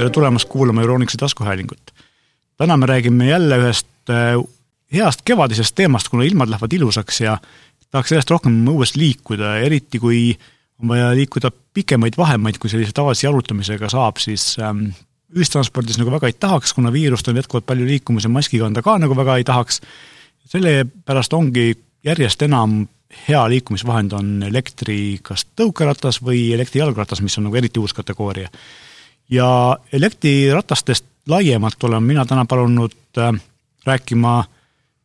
tere tulemast kuulama Euronixi taskuhäälingut. täna me räägime jälle ühest äh, heast kevadisest teemast, kuna ilmad lähevad ilusaks ja tahaks järjest rohkem õues liikuda, eriti kui on vaja liikuda pikemaid vahemaid, kui sellise tavalise jalutamisega saab, siis ähm, ühistranspordis nagu väga ei tahaks, kuna viirust on jätkuvalt palju liikumas ja maski kanda ka nagu väga ei tahaks. sellepärast ongi järjest enam hea liikumisvahend on elektri kas tõukeratas või elektrijalgratas, mis on nagu eriti uus kategooria. Ja elektriratastest laiemalt olen mina täna palunud äh, rääkima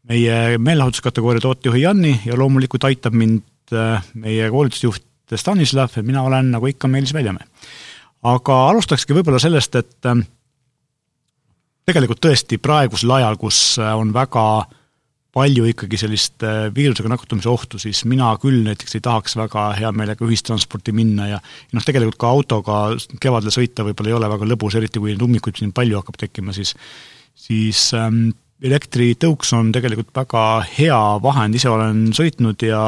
meie meelelahutuskategooria tootejuhi Janni ja loomulikult aitab mind äh, meie koolitusjuht Stanislav ja mina olen nagu ikka Meelis Väljamäe. aga alustakski võib-olla sellest, et äh, tegelikult tõesti praegusel ajal, kus on väga palju ikkagi sellist äh, viirusega nakatumise ohtu, siis mina küll näiteks ei tahaks väga hea meelega ühistransporti minna ja noh, tegelikult ka autoga kevadel sõita võib-olla ei ole väga lõbus, eriti kui ummikuid siin palju hakkab tekkima, siis siis ähm, elektritõuks on tegelikult väga hea vahend, ise olen sõitnud ja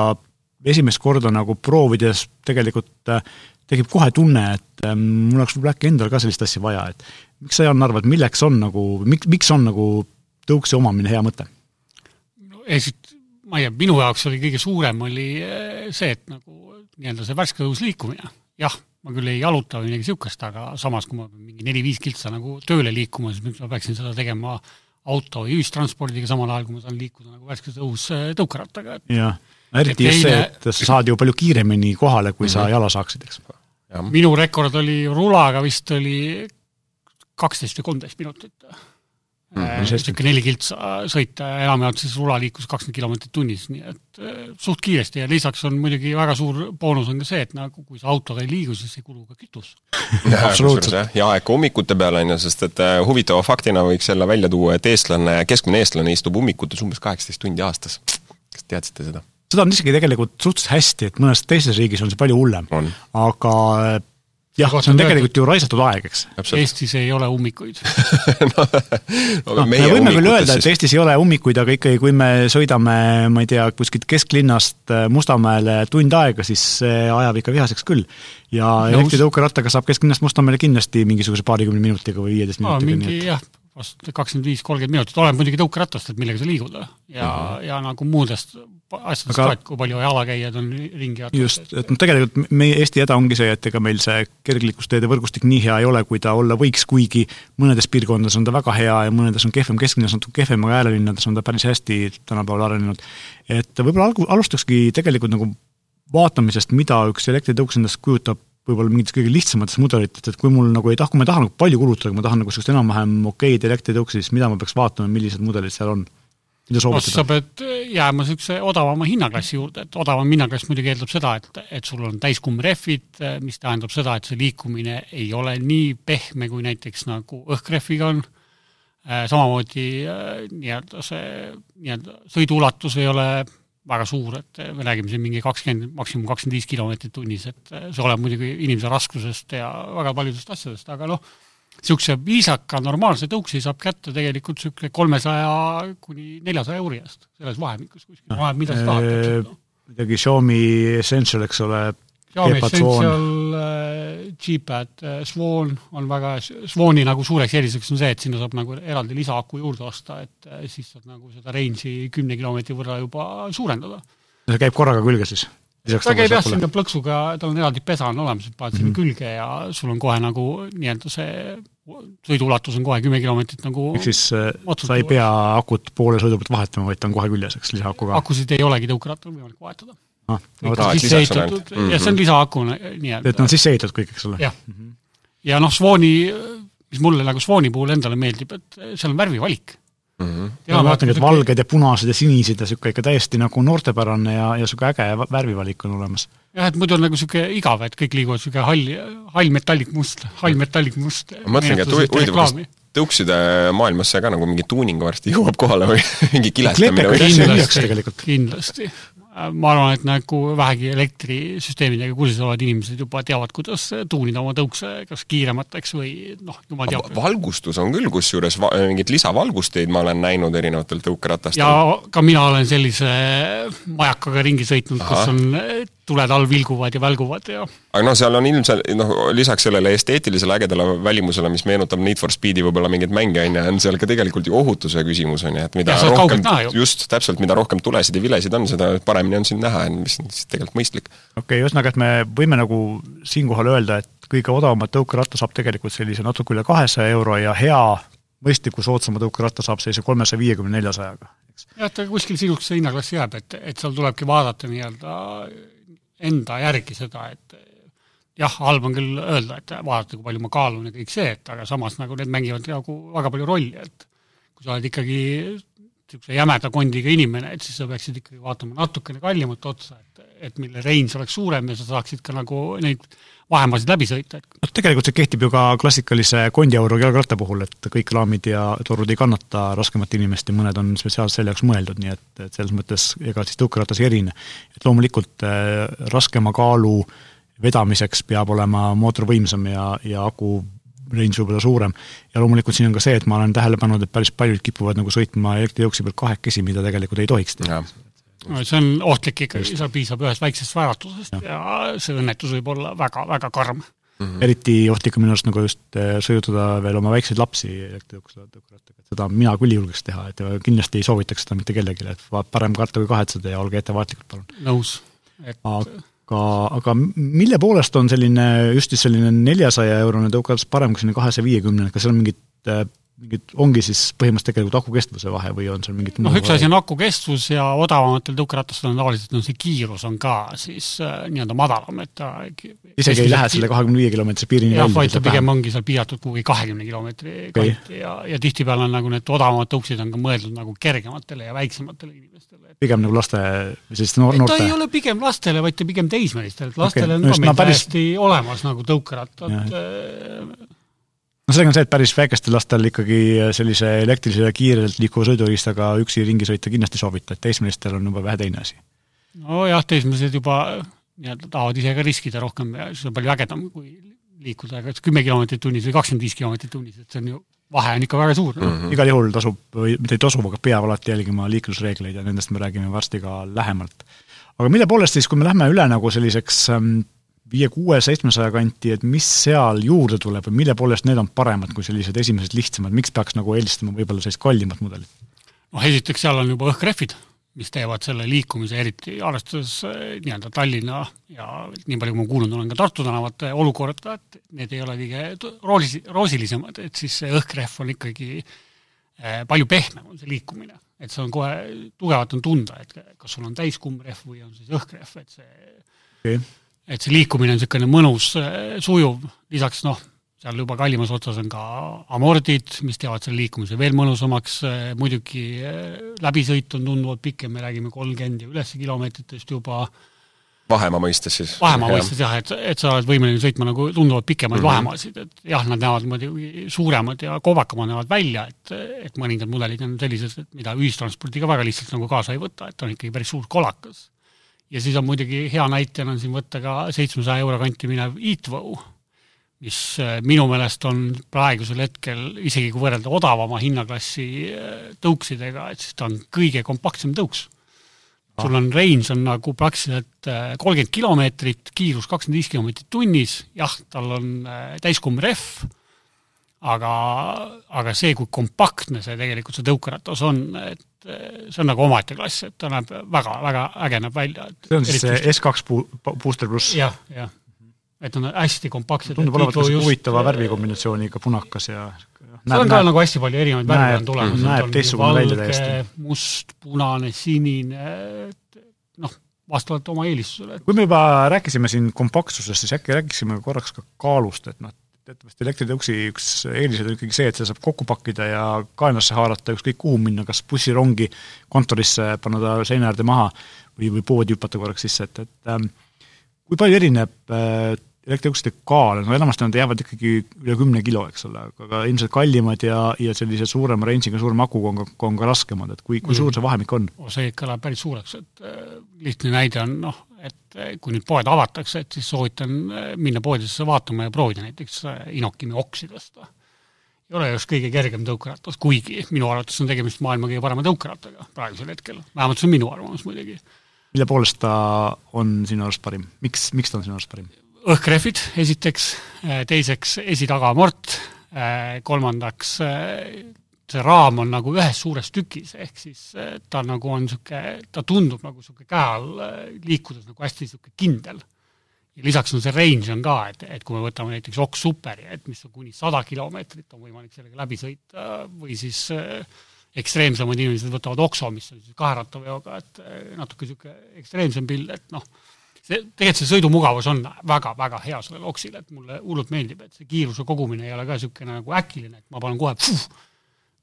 esimest korda nagu proovides tegelikult äh, tekib kohe tunne, et ähm, mul oleks võib-olla äkki endal ka sellist asja vaja, et miks sa, Jaan, arvad, milleks on nagu, miks, miks on nagu tõuksi omamine hea mõte? Esiteks, ma ei tea, minu jaoks oli kõige suurem, oli eh, see, et nagu nii-öelda see värske õhus liikumine. jah, ma küll ei jaluta või midagi niisugust, aga samas, kui ma pean mingi neli-viis kiltsa nagu tööle liikuma, siis miks ma peaksin seda tegema auto või ühistranspordiga, samal ajal kui ma saan liikuda nagu värskes õhus eh, tõukerattaga, et jah, eriti just see, et sa saad ju palju kiiremini kohale, kui mm -hmm. sa mhm. jala saaksid, eks. minu rekord oli rulaga vist oli kaksteist või kolmteist minutit niisugune neli kiltsa sõita ja enamjaolt siis rulaliiklus kakskümmend kilomeetrit tunnis, nii et äh, suht kiiresti ja lisaks on muidugi väga suur boonus on ka see, et nagu kui sa autoga ei liigu, siis ei kulu ka kütus. absoluutselt. ja aeg ummikute peal, on ju, sest et äh, huvitava faktina võiks jälle välja tuua, et eestlane, keskmine eestlane istub ummikutes umbes kaheksateist tundi aastas. kas teadsite seda? seda on isegi tegelikult suhteliselt hästi, et mõnes teises riigis on see palju hullem. aga jah, see on tegelikult ju raisatud aeg, eks. Eestis ei ole ummikuid no, no, me võime küll öelda, et Eestis ei ole ummikuid, aga ikkagi, kui me sõidame, ma ei tea, kuskilt kesklinnast äh, Mustamäele tund aega, siis see ajab ikka vihaseks küll. ja elektritõukerattaga saab kesklinnast Mustamäele kindlasti mingisuguse paarikümne minutiga või viieteist minutiga. mingi jah, vast kakskümmend viis, kolmkümmend minutit, oleneb muidugi tõukeratast, et millega sa liigud. Ja mm, -hmm. ja nagu muudest asjadest ka, et kui palju jalakäijad on ringi just, et noh, tegelikult meie Eesti häda ongi see, et ega meil see kergliiklusteede võrgustik nii hea ei ole, kui ta olla võiks, kuigi mõnedes piirkondades on ta väga hea ja mõnedes on kehvem, kesklinnas natuke kehvem, aga äärelinnades on ta päris hästi tänapäeval arenenud. et võib-olla algu-, alustakski tegelikult nagu vaatamisest, mida üks elektritõuks endast kujutab võib-olla mingitest kõige lihtsamatest mudelitest, et kui mul nagu ei taha, kui ma tahan nagu palju kulutada, kui ma tahan nagu sellist enam-vähem okeid elektritõuksi, siis mida ma peaks vaatama, millised mudelid seal on? mida soovitada? sa pead jääma niisuguse odavama hinnaklassi juurde, et odavam hinnaklass muidugi eeldab seda, et, et sul on täiskummrehvid, mis tähendab seda, et see liikumine ei ole nii pehme, kui näiteks nagu õhkrehviga on, samamoodi nii-öelda see nii-öelda sõiduulatus ei ole väga suur, et me räägime siin mingi kakskümmend, maksimum kakskümmend viis kilomeetrit tunnis, et see oleneb muidugi inimese raskusest ja väga paljudest asjadest, aga noh, niisuguse viisaka normaalse tõuksi saab kätte tegelikult niisugune kolmesaja kuni neljasaja euri eest, selles vahemikus kuskil, oleneb mida sa tahad. Noh. midagi Xiaomi Essential, eks ole, Xiaomi Essential äh,, G-Pad äh,, Swan on väga, Swani nagu suureks eeliseks on see, et sinna saab nagu eraldi lisaaku juurde osta, et äh, siis saad nagu seda range'i kümne kilomeetri võrra juba suurendada. see käib korraga külge siis? ta käib jah, sinna plõksuga, tal on eraldi pesa on olemas, et paned sinna mm -hmm. külge ja sul on kohe nagu nii-öelda see sõiduulatus on kohe kümme kilomeetrit nagu ehk siis sa ei pea akut poole sõidu pealt vahetama, vaid ta on kohe küljes, eks, lisaakuga? akusid ei olegi tõukerattal võimalik vahetada ah,. No, sisse ehitatud mm -hmm. ja see on lisaaku nii-öelda. et nad on sisse ehitatud kõik, eks ole? jah ja noh, Swani, mis mulle nagu Swani puhul endale meeldib, et seal on värvivalik mm. -hmm. ja ma vaatangi, et valged ja punased ja sinised ja niisugune ikka täiesti nagu noortepärane ja, ja niisugune äge värvivalik on olemas. jah, et muidu on nagu niisugune igav, et kõik liiguvad niisugune hall, hall metallik must, hall metallik must. ma mõtlengi, et huvitav, kas tõukside maailmasse ka nagu mingi tuuning varsti jõuab kohale või mingi kilestamine või kindlasti, kindlasti ma arvan, et nagu vähegi elektrisüsteemidega kursis olevad inimesed juba teavad, kuidas tuunida oma tõukse kas kiiremateks või noh, jumal teab. valgustus on küll, kusjuures va mingeid lisavalgusteid ma olen näinud erinevatel tõukeratastel. ja ka mina olen sellise majakaga ringi sõitnud, kus on tuled all vilguvad ja välguvad ja aga noh, seal on ilmselt noh, lisaks sellele esteetilisele ägedale välimusele, mis meenutab Need for Speedi võib-olla mingeid mänge, on ju, on seal ka tegelikult ju ohutuse küsimus, on ju, et mida ja, rohkem, just, täpselt, mida rohkem tulesid ja vilesid on, seda paremini on sind näha, mis on siis tegelikult mõistlik. okei okay,, ühesõnaga, et me võime nagu siinkohal öelda, et kõige odavamat tõukeratta saab tegelikult sellise natuke üle kahesaja euro ja hea mõistliku soodsama tõukeratta saab sellise kolmesaja viiekümne, neljasajaga, eks. jah, ta kuskil sihukese hinnaklass jääb, et, et seal tulebki vaadata nii-öelda enda järgi seda, et jah, halb on küll öelda, et vaadata, kui palju ma kaalun ja kõik see, et aga samas nagu need mängivad nagu väga palju rolli, et kui sa oled ikkagi niisuguse jämeda kondiga inimene, et siis sa peaksid ikkagi vaatama natukene kallimat otsa, et, et mille range oleks suurem ja sa saaksid ka nagu neid vahemaasid läbi sõita, et noh, tegelikult see kehtib ju ka klassikalise kondiauru jalgratta puhul, et kõik raamid ja torud ei kannata raskemat inimest ja mõned on spetsiaalselt selle jaoks mõeldud, nii et, et selles mõttes ega siis tõukeratas ei erine. et loomulikult äh, raskema kaalu vedamiseks peab olema mootor võimsam ja, ja aku range võib-olla suurem. ja loomulikult siin on ka see, et ma olen tähele pannud, et päris paljud kipuvad nagu sõitma elektrijõuksi peal kahekesi, mida tegelikult ei tohiks teha. No see on ohtlik ikkagi, seal piisab ühest väiksest väratusest ja. ja see õnnetus võib olla väga, väga karm mm. -hmm. eriti ohtlik on minu arust nagu just eh, sõidutada veel oma väikseid lapsi elektrijõuksrattaga, et seda mina küll ei julgeks teha, et kindlasti ei soovitaks seda mitte kellelegi, et parem karta kui kahetseda ja olge ettevaatlikud, palun. nõus, et aga aga, mille poolest on selline, just selline neljasaja eurone tõukaras parem kui selline kahesaja viiekümnene, kas seal on mingid äh, mingid, ongi siis põhimõtteliselt tegelikult aku kestvuse vahe või on seal mingid noh, üks asi on aku kestvus ja odavamatel tõukeratastel on tavaliselt no see kiirus on ka siis äh, nii-öelda madalam, et ta isegi ei lähe selle kahekümne viie kilomeetrise piirini jah, vaid ta pigem ongi seal piiratud kuhugi kahekümne kilomeetri okay. kanti ja, ja tihtipeale on nagu need odavamad tõuksid on ka mõeldud nagu kergematele ja väiksematele inimestele. pigem nagu laste selliste noor, noorte? ta ei ole pigem lastele, vaid ta pigem teismelistele, et lastele okay. on no, ka meil päris... täiesti olemas nagu tõukerattad no sellega on see, et päris väikestel lastel ikkagi sellise elektrilise kiirelt liikuva sõiduriistaga üksi ringi sõita kindlasti soovita, et teismelistel on juba vähe teine asi. nojah, teismelised juba nii-öelda tahavad ise ka riskida rohkem ja siis on palju ägedam, kui liikuda kas kümme kilomeetrit tunnis või kakskümmend viis kilomeetrit tunnis, et see on ju, vahe on ikka väga suur mm. -hmm. igal juhul tasub, või mitte ei tasu, aga peab alati jälgima liiklusreegleid ja nendest me räägime varsti ka lähemalt. aga mille poolest siis, kui me lähme üle nagu selliseks ähm, viie-kuue, seitsmesaja kanti, et mis seal juurde tuleb või mille poolest need on paremad kui sellised esimesed lihtsamad, miks peaks nagu eelistama võib-olla sellist kallimat mudelit? noh, esiteks seal on juba õhkrehvid, mis teevad selle liikumise, eriti arvestades eh, nii-öelda Tallinna ja nii palju, kui ma kuulnud olen, ka Tartu tänavate olukorda, et need ei ole kõige roosi, roosilisemad, et siis see õhkrehv on ikkagi eh, palju pehmem, on see liikumine. et see on kohe, tugevalt on tunda, et kas sul on täiskummrehv või on siis õhkrehv, et see okay et see liikumine on niisugune mõnus, äh, sujuv, lisaks noh, seal juba kallimas otsas on ka amordid, mis teevad selle liikumise veel mõnusamaks, äh, muidugi äh, läbisõit on tunduvalt pikem, me räägime kolmkümmend ja üles kilomeetritest juba, vahemaa mõistes siis? vahemaa mõistes jah, et, et sa oled võimeline sõitma nagu tunduvalt pikemaid mm -hmm. vahemaasid, et jah, nad näevad muidugi suuremad ja kovakamad näevad välja, et, et mõningad mudelid on sellised, et mida ühistranspordiga väga lihtsalt nagu kaasa ei võta, et on ikkagi päris suur kolakas ja siis on muidugi hea näitena on siin võtta ka seitsmesaja euro kanti minev Eatvow, mis äh, minu meelest on praegusel hetkel, isegi kui võrrelda odavama hinnaklassi äh, tõuksidega, et siis ta on kõige kompaktsem tõuks. sul on range on nagu praktiliselt äh, kolmkümmend kilomeetrit, kiirus kakskümmend viis kilomeetrit tunnis, jah, tal on täiskumm rehv, aga, aga see, kui kompaktne see tegelikult see tõukeratas on, et see on nagu omaette klass, et ta näeb väga, väga äge näeb välja. see on siis see S2 Booster pluss? jah, jah. et on hästi kompaktsed. tundub olevat ka huvitava värvikombinatsiooniga, punakas ja seal on ka nagu hästi palju erinevaid värve on tulemas. näeb teistsugune välja täiesti. must, punane, sinine, noh, vastavalt oma eelistusele. kui me juba rääkisime siin kompaktsusest, siis äkki rääkisime korraks ka kaalust, et noh, teatavasti elektritõuksi üks eeliseid on ikkagi see, et seda saab kokku pakkida ja kaenlasse haarata, ükskõik kuhu minna, kas bussirongi, kontorisse, panna ta seina äärde maha või, või poodi hüpata korraks sisse, et, et ähm, kui palju erineb äh, elektriukside kaal, no enamasti nad jäävad ikkagi üle kümne kilo, eks ole, aga ilmselt kallimad ja, ja sellise suurema range'iga, suurema akuga on ka, on ka raskemad, et kui, kui suur see vahemik on? see ikka läheb päris suureks, et äh, lihtne näide on noh, et äh, kui nüüd poed avatakse, et siis soovitan äh, minna poodidesse vaatama ja proovida näiteks Inokimi oksi tõsta. ei ole just kõige kergem tõukeratas, kuigi minu arvates on tegemist maailma kõige parema tõukerattaga praegusel hetkel, vähemalt see on minu arvamus muidugi mille poolest ta on sinu arust parim, miks, miks ta on sinu arust parim? õhkrehvid esiteks, teiseks esi-tagamort, kolmandaks see raam on nagu ühes suures tükis, ehk siis ta nagu on niisugune, ta tundub nagu niisugune käe all liikudes nagu hästi niisugune kindel. ja lisaks on see range on ka, et, et kui me võtame näiteks Ox Superi, et mis on kuni sada kilomeetrit, on võimalik sellega läbi sõita või siis äh, ekstreemsemad inimesed võtavad Oxo, mis on siis kaherattaveoga, et äh, natuke niisugune ekstreemsem pill, et noh, see, tegelikult see sõidumugavus on väga-väga hea sellel Oxil, et mulle hullult meeldib, et see kiiruse kogumine ei ole ka niisugune nagu äkiline, et ma panen kohe puh,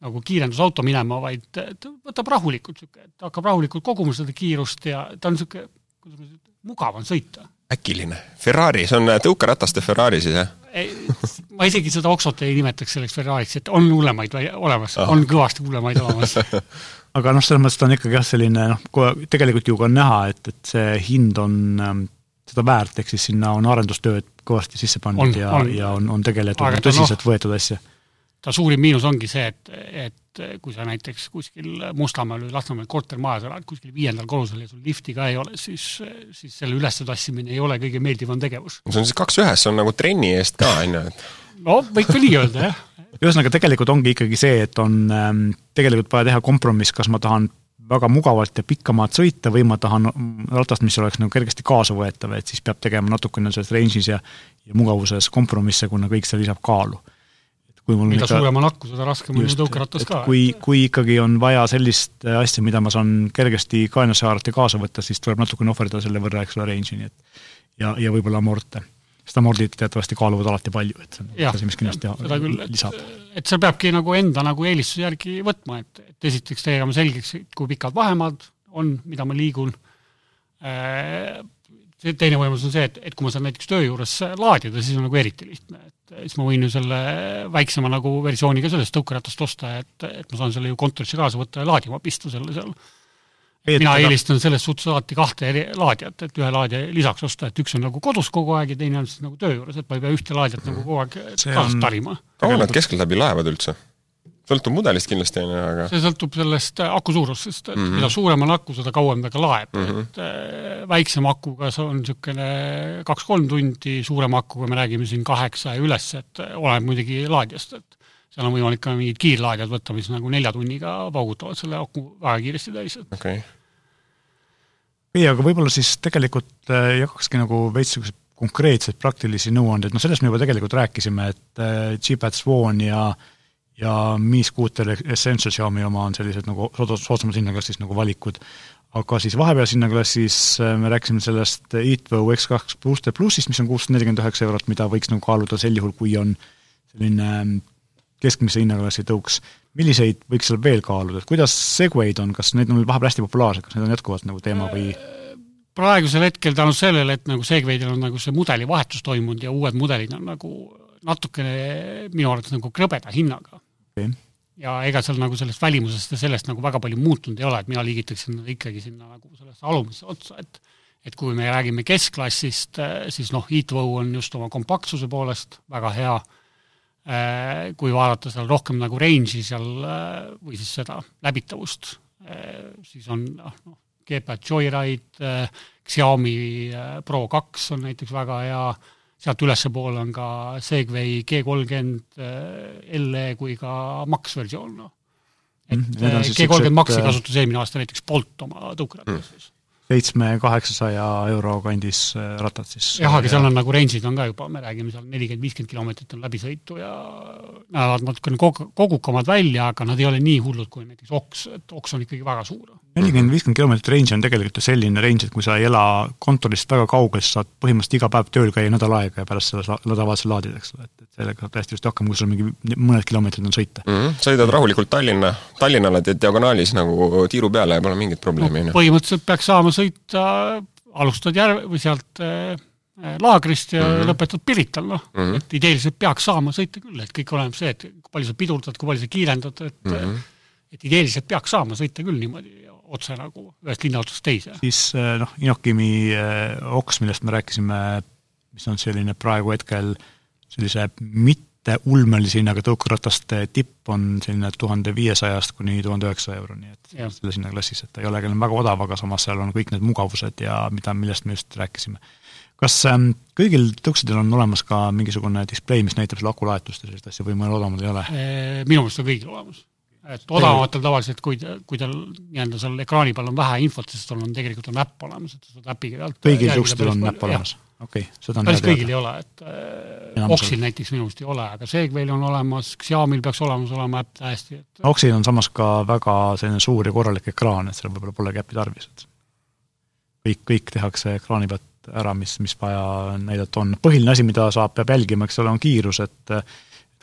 nagu kiirendusauto minema, vaid ta võtab rahulikult niisugune, et hakkab rahulikult koguma seda kiirust ja ta on niisugune, kuidas ma ütlen, mugav on sõita. äkiline. Ferrari, see on tõukerataste Ferrari siis, jah? ma isegi seda Oxot ei nimetaks selleks Ferrariks, et on hullemaid olemas, on kõvasti hullemaid olemas aga noh, selles mõttes ta on ikkagi jah, selline noh, tegelikult ju ka on näha, et, et see hind on ähm, seda väärt, ehk siis sinna on arendustööd kõvasti sisse pandud ja, ja on, on tegeletud tõsiselt no, võetud asja ta suurim miinus ongi see, et, et kui sa näiteks kuskil Mustamäel või Lasnamäel kortermajas elad, kuskil viiendal korrusel ja sul lifti ka ei ole, siis, siis selle üles tassimine ei ole kõige meeldivam tegevus. see on siis kaks ühes, see on nagu trenni eest ka, on ju, et no võib ka nii öelda, jah. ühesõnaga, tegelikult ongi ikkagi see, et on ähm, tegelikult vaja teha kompromiss, kas ma tahan väga mugavalt ja pikka maad sõita või ma tahan ratast, mis oleks nagu kergesti kaasavõetav, et siis peab tegema natukene selles range'is ja ja mugavuses kompromisse, kuna kõik see lisab kaalu kui mul mida ikka, suurem on akku, seda raskem on ju tõukeratas ka. kui, kui ikkagi on vaja sellist äh, asja, mida ma saan kergesti kaenasse haarata ja kaasa võtta, siis tuleb natukene ohverdada selle võrra, eks ole, range'i, nii et ja, ja võib-olla amorte. sest amordid teatavasti kaaluvad alati palju, et see on asi, mis kindlasti seda küll, lisab. et seal peabki nagu enda nagu eelistuse järgi võtma, et, et esiteks tegema selgeks, kui pikad vahemaad on, mida ma liigun äh,, teine võimalus on see, et, et kui ma saan näiteks töö juures laadida, siis on nagu eriti lihtne, siis ma võin ju selle väiksema nagu versiooni ka sellest tõukeratast osta, et, et ma saan selle ju kontorisse kaasa võtta ja laadima pista selle seal. mina eelistan selles suhtes alati kahte eri laadijat, et ühe laadija lisaks osta, et üks on nagu kodus kogu aeg ja teine on siis nagu töö juures, et ma ei pea ühte laadijat nagu kogu aeg kaasas tarima. kaua nad keskeltläbi laevad üldse? Sõltub mudelist kindlasti, on ju, aga see sõltub sellest äh, aku suurusest, et mm -hmm. mida suurem on aku, seda kauem ta ka laeb mm, -hmm. et äh, väiksema akuga see on niisugune kaks-kolm tundi, suurema akuga me räägime siin kaheksa ja üles, et äh, oleneb muidugi laadijast, et seal on võimalik ka mingid kiirlaadijad võtta, mis nagu nelja tunniga paugutavad selle aku väga kiiresti täis, et okei okay. ei, aga võib-olla siis tegelikult jagakski nagu veits niisuguseid konkreetseid praktilisi nõuandeid, noh sellest me juba tegelikult rääkisime, et G-Pad Swan ja äh, ja Mi Scooter Essential Xiaomi oma on sellised nagu soodsamas hinnaklassis nagu valikud, aga siis vahepealses hinnaklassis äh, me rääkisime sellest EatVo X2 Booster plussist, mis on kuussada nelikümmend üheksa eurot, mida võiks nagu kaaluda sel juhul, kui on selline ähm, keskmise hinnaklassi tõuks. milliseid võiks seal veel kaaluda, et kuidas Segway'd on, kas need on vahepeal hästi populaarsed, kas need on jätkuvalt nagu teema või? Praegusel hetkel tänu sellele, et nagu Segwaydil on nagu see mudelivahetus toimunud ja uued mudelid on nagu natukene minu arvates nagu krõbeda hinnaga okay.. ja ega seal nagu sellest välimusest ja sellest nagu väga palju muutunud ei ole, et mina liigitaksin ikkagi sinna nagu sellesse alumisse otsa, et et kui me räägime keskklassist, siis noh, Heatwow on just oma kompaktsuse poolest väga hea, kui vaadata seal rohkem nagu range'i seal või siis seda läbitavust, siis on noh, noh, Gepard Joyride, Xiaomi Pro kaks on näiteks väga hea, sealt ülespoole on ka Segway G kolmkümmend äh, LE kui ka Max versioon, noh. et mm, äh, G kolmkümmend Maxi äh, kasutas eelmine aasta näiteks Bolt oma tõukeratas mm seitsme-kaheksasaja euro kandis rattad siis. jah, aga seal on nagu range'id on ka juba, me räägime seal nelikümmend, viiskümmend kilomeetrit on läbisõitu ja näevad natukene kog-, kogukamad välja, aga nad ei ole nii hullud kui näiteks Ox, et Ox on ikkagi väga suur nelikümmend, viiskümmend kilomeetrit range on tegelikult ju selline range, et kui sa ei ela kontorist väga kaugel, siis saad põhimõtteliselt iga päev tööl käia nädal aega ja pärast seda nädalavahetusel laadida, eks ole, et, et sellega saab täiesti just hakkama, kui sul mingi mõned kilomeetrid on sõita mm. -hmm. sõidad rahulikult Tallinna, Tallinnale teed diagonaalis nagu tiiru peale ja pole mingit probleemi, on ju. põhimõtteliselt peaks saama sõita, alustad järve või sealt äh, laagrist ja mm -hmm. lõpetad Pirital, noh mm -hmm., et ideeliselt peaks saama sõita küll, et kõik oleneb see, et kui palju sa pidurdad, kui palju sa kiirendad, et mm -hmm. et ideeliselt peaks saama sõita küll niimoodi otse nagu ühest linnaotsast teise. siis eh, noh, Inokimi eh, oks, millest me rääkisime, mis on selline praegu hetkel sellise mit-, ulmelisi hinnaga tõukerataste tipp on selline tuhande viiesajast kuni tuhande üheksasaja euroni, et ja. selles hinnaklassis, et ta ei ole küll väga odav, aga samas seal on kõik need mugavused ja mida, millest me just rääkisime. kas ähm, kõigil tõuksidel on olemas ka mingisugune display, mis näitab selle akulaetust ja sellist asja või mõnel odavamal ei ole? Minu meelest on kõigil olemas et odavamatel tavaliselt, kui, kui tal nii-öelda seal ekraani peal on vähe infot, siis tal on tegelikult on äpp olemas, et sa saad äpiga pealt kõigil tõuksidel on äpp olemas? okei okay,, seda on päris kõigil ei ole, et äh, Oxil näiteks minu meelest ei ole, aga Segwayl on olemas, Xiaomi'l peaks olemas olema äpp täiesti, et Oxil on samas ka väga selline suur ja korralik ekraan, et seal võib-olla polegi äppi tarvis, et kõik, kõik tehakse ekraani pealt ära, mis, mis vaja näidata on. põhiline asi, mida saab, peab jälgima, eks ole, on kiirus, et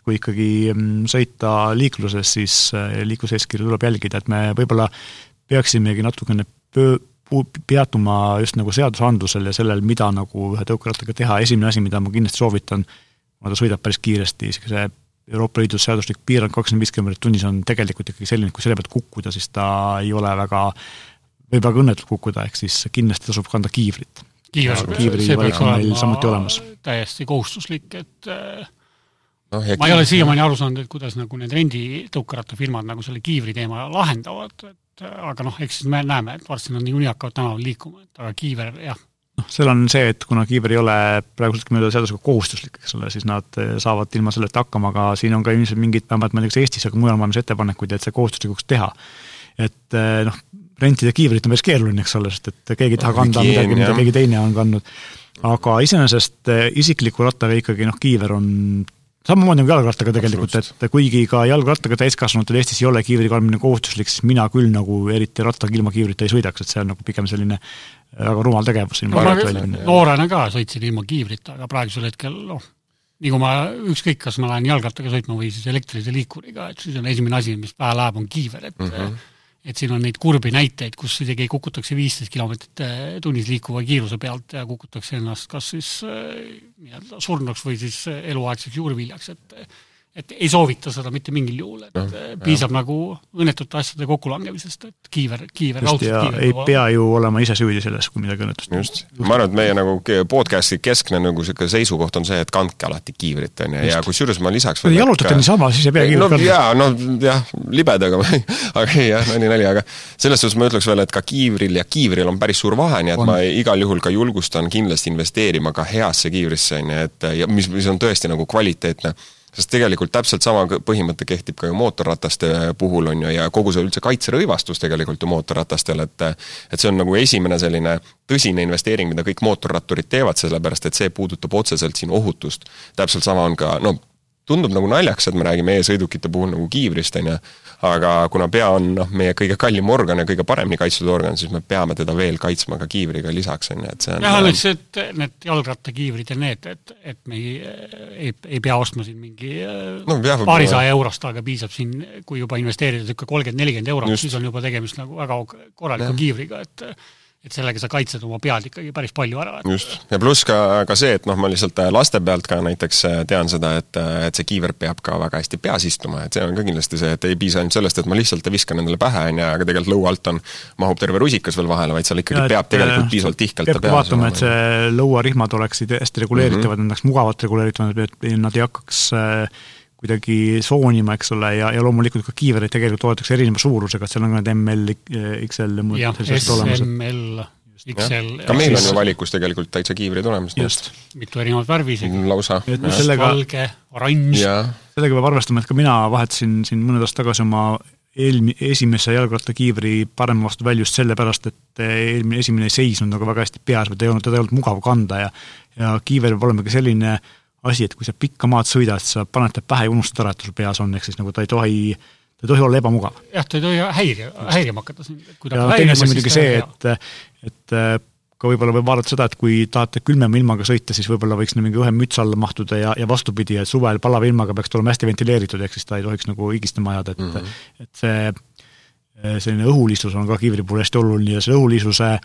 kui ikkagi mm, sõita liikluses, siis äh, liikluseeskirju tuleb jälgida, et me võib-olla peaksimegi natukene pöö-, peatuma just nagu seadusandlusel ja sellel, mida nagu ühe tõukerattaga teha, esimene asi, mida ma kindlasti soovitan, kuna ta sõidab päris kiiresti, see Euroopa Liidu seaduslik piirang kakskümmend viis kilomeetrit tunnis on tegelikult ikkagi selline, kui selle pealt kukkuda, siis ta ei ole väga, võib väga õnnetult kukkuda, ehk siis kindlasti tasub kanda kiivrit. kiivri valik on meil samuti olemas. täiesti kohustuslik, et äh no, ma ei ole siiamaani aru saanud, et kuidas nagu need renditõukerattafirmad nagu selle kiivri teema lahendavad, et aga noh, eks siis me näeme, et varsti nad niikuinii hakkavad tänaval liikuma, et aga kiiver, jah. noh, seal on see, et kuna kiiver ei ole praegusel mööda seadusega kohustuslik, eks ole, siis nad eh, saavad ilma selleta hakkama, aga siin on ka ilmselt mingid, vähemalt ma ei tea, kas Eestis, aga mujal maailmas ettepanekuid, et see kohustuslikuks teha. et eh, noh, rentida kiivrit on päris keeruline, eks ole, sest et keegi ei taha kanda midagi, mida keegi teine on kandnud. aga iseenesest isikliku rattaga ikkagi noh, kiiver on samamoodi nagu jalgrattaga tegelikult, et kuigi ka jalgrattaga täiskasvanutel Eestis ei ole kiivri kandmine kohustuslik, siis mina küll nagu eriti rattaga ilma kiivrita ei sõidaks, et see on nagu pigem selline väga rumal tegevus. Noorena ka sõitsin ilma kiivrita, aga praegusel hetkel noh, nii kui ma, ükskõik, kas ma lähen jalgrattaga sõitma või siis elektrilise liikuriga, et siis on esimene asi, mis pähe läheb, on kiiver, et mm -hmm et siin on neid kurbi näiteid, kus isegi kukutakse viisteist kilomeetrit äh, tunnis liikuva kiiruse pealt ja kukutakse ennast kas siis äh, nii-öelda surnuks või siis äh, eluaegseks juurviljaks, et et ei soovita seda mitte mingil juhul, et no, piisab jah. nagu õnnetute asjade kokkulangemisest, et kiiver, kiiver, raudselt kiiver. ei pea ju olema ise süüdi selles, kui midagi õnnetust just, ma arvan, et meie nagu podcast'i keskne nagu niisugune seisukoht on see, et kandke alati kiivrit, on ju, ja kusjuures ma lisaks te jalutate niisama, siis ei pea kiivrit kandma. jaa, no jah, libedaga aga ei jah, nali, nali, aga selles suhtes ma ütleks veel, et ka kiivril ja kiivril on päris suur vahe, nii et on. ma igal juhul ka julgustan kindlasti investeerima ka heasse kiivrisse, on ju, et ja mis, mis on tõesti nagu kvaliteetne sest tegelikult täpselt sama põhimõte kehtib ka ju mootorrataste puhul, on ju, ja kogu see üldse kaitserõivastus tegelikult ju mootorratastel, et et see on nagu esimene selline tõsine investeering, mida kõik mootorratturid teevad, sellepärast et see puudutab otseselt siin ohutust. täpselt sama on ka, no tundub nagu naljakas, et me räägime e-sõidukite puhul nagu kiivrist, on ju, aga kuna pea on noh, meie kõige kallim organ ja kõige paremini kaitstud organ, siis me peame teda veel kaitsma ka kiivriga lisaks, on ju, et see on jah, alles et need jalgrattakiivrid ja need, et, et me ei, ei, ei pea ostma siin mingi no, paarisaja eurost, aga piisab siin, kui juba investeerida niisugune kolmkümmend, nelikümmend eurot, siis on juba tegemist nagu väga korraliku ja. kiivriga, et et sellega sa kaitsed oma pead ikkagi päris palju ära. just, ja pluss ka, ka see, et noh, ma lihtsalt äh, laste pealt ka näiteks äh, tean seda, et, äh, et see kiiver peab ka väga hästi peas istuma, et see on ka kindlasti see, et ei piisa ainult sellest, et ma lihtsalt viskan endale pähe, on ju, aga tegelikult lõua alt on, mahub terve rusikas veel vahele, vaid seal ikkagi ja, peab tegelikult piisavalt tihkelt peab vaatama, et see lõuarihmad oleksid hästi reguleeritavad mm, -hmm. nad oleks mugavalt reguleeritavad, et nad ei hakkaks äh, kuidagi soonima, eks ole, ja, ja loomulikult ka kiivreid tegelikult toodetakse erineva suurusega, et seal on ka need ML, XL ja muud sellised olemas. SML, XL. ka meil on ju valikus tegelikult täitsa kiivrid olemas. just. mitu erinevat värvi isegi. lausa. valge, oranž. sellega peab arvestama, et ka mina vahetasin siin mõned aastad tagasi oma eelmi-, esimese jalgrattakiivri parema vastu välja just sellepärast, et eelmine, esimene ei seisnud nagu väga hästi peas või ta ei olnud, teda ei olnud mugav kanda ja ja kiiver peab olema ka selline äh, asi, et kui sa pikka maad sõidad, sa paned ta pähe ja unustad ära, et sul peas on, ehk siis nagu ta ei tohi, ta ei tohi olla ebamugav. jah, ta ei tohi häiri, häirima hakata sind. ja teine asi muidugi see, et, et ka võib-olla võib vaadata seda, et kui tahate külmema ilmaga sõita, siis võib-olla võiks mingi ühe müts alla mahtuda ja, ja vastupidi, et suvel palava ilmaga peaks ta olema hästi ventileeritud, ehk siis ta ei tohiks nagu higistama ajada, et mm, -hmm. et see selline õhulisus on ka kiivri puhul hästi oluline ja selle õhulisuse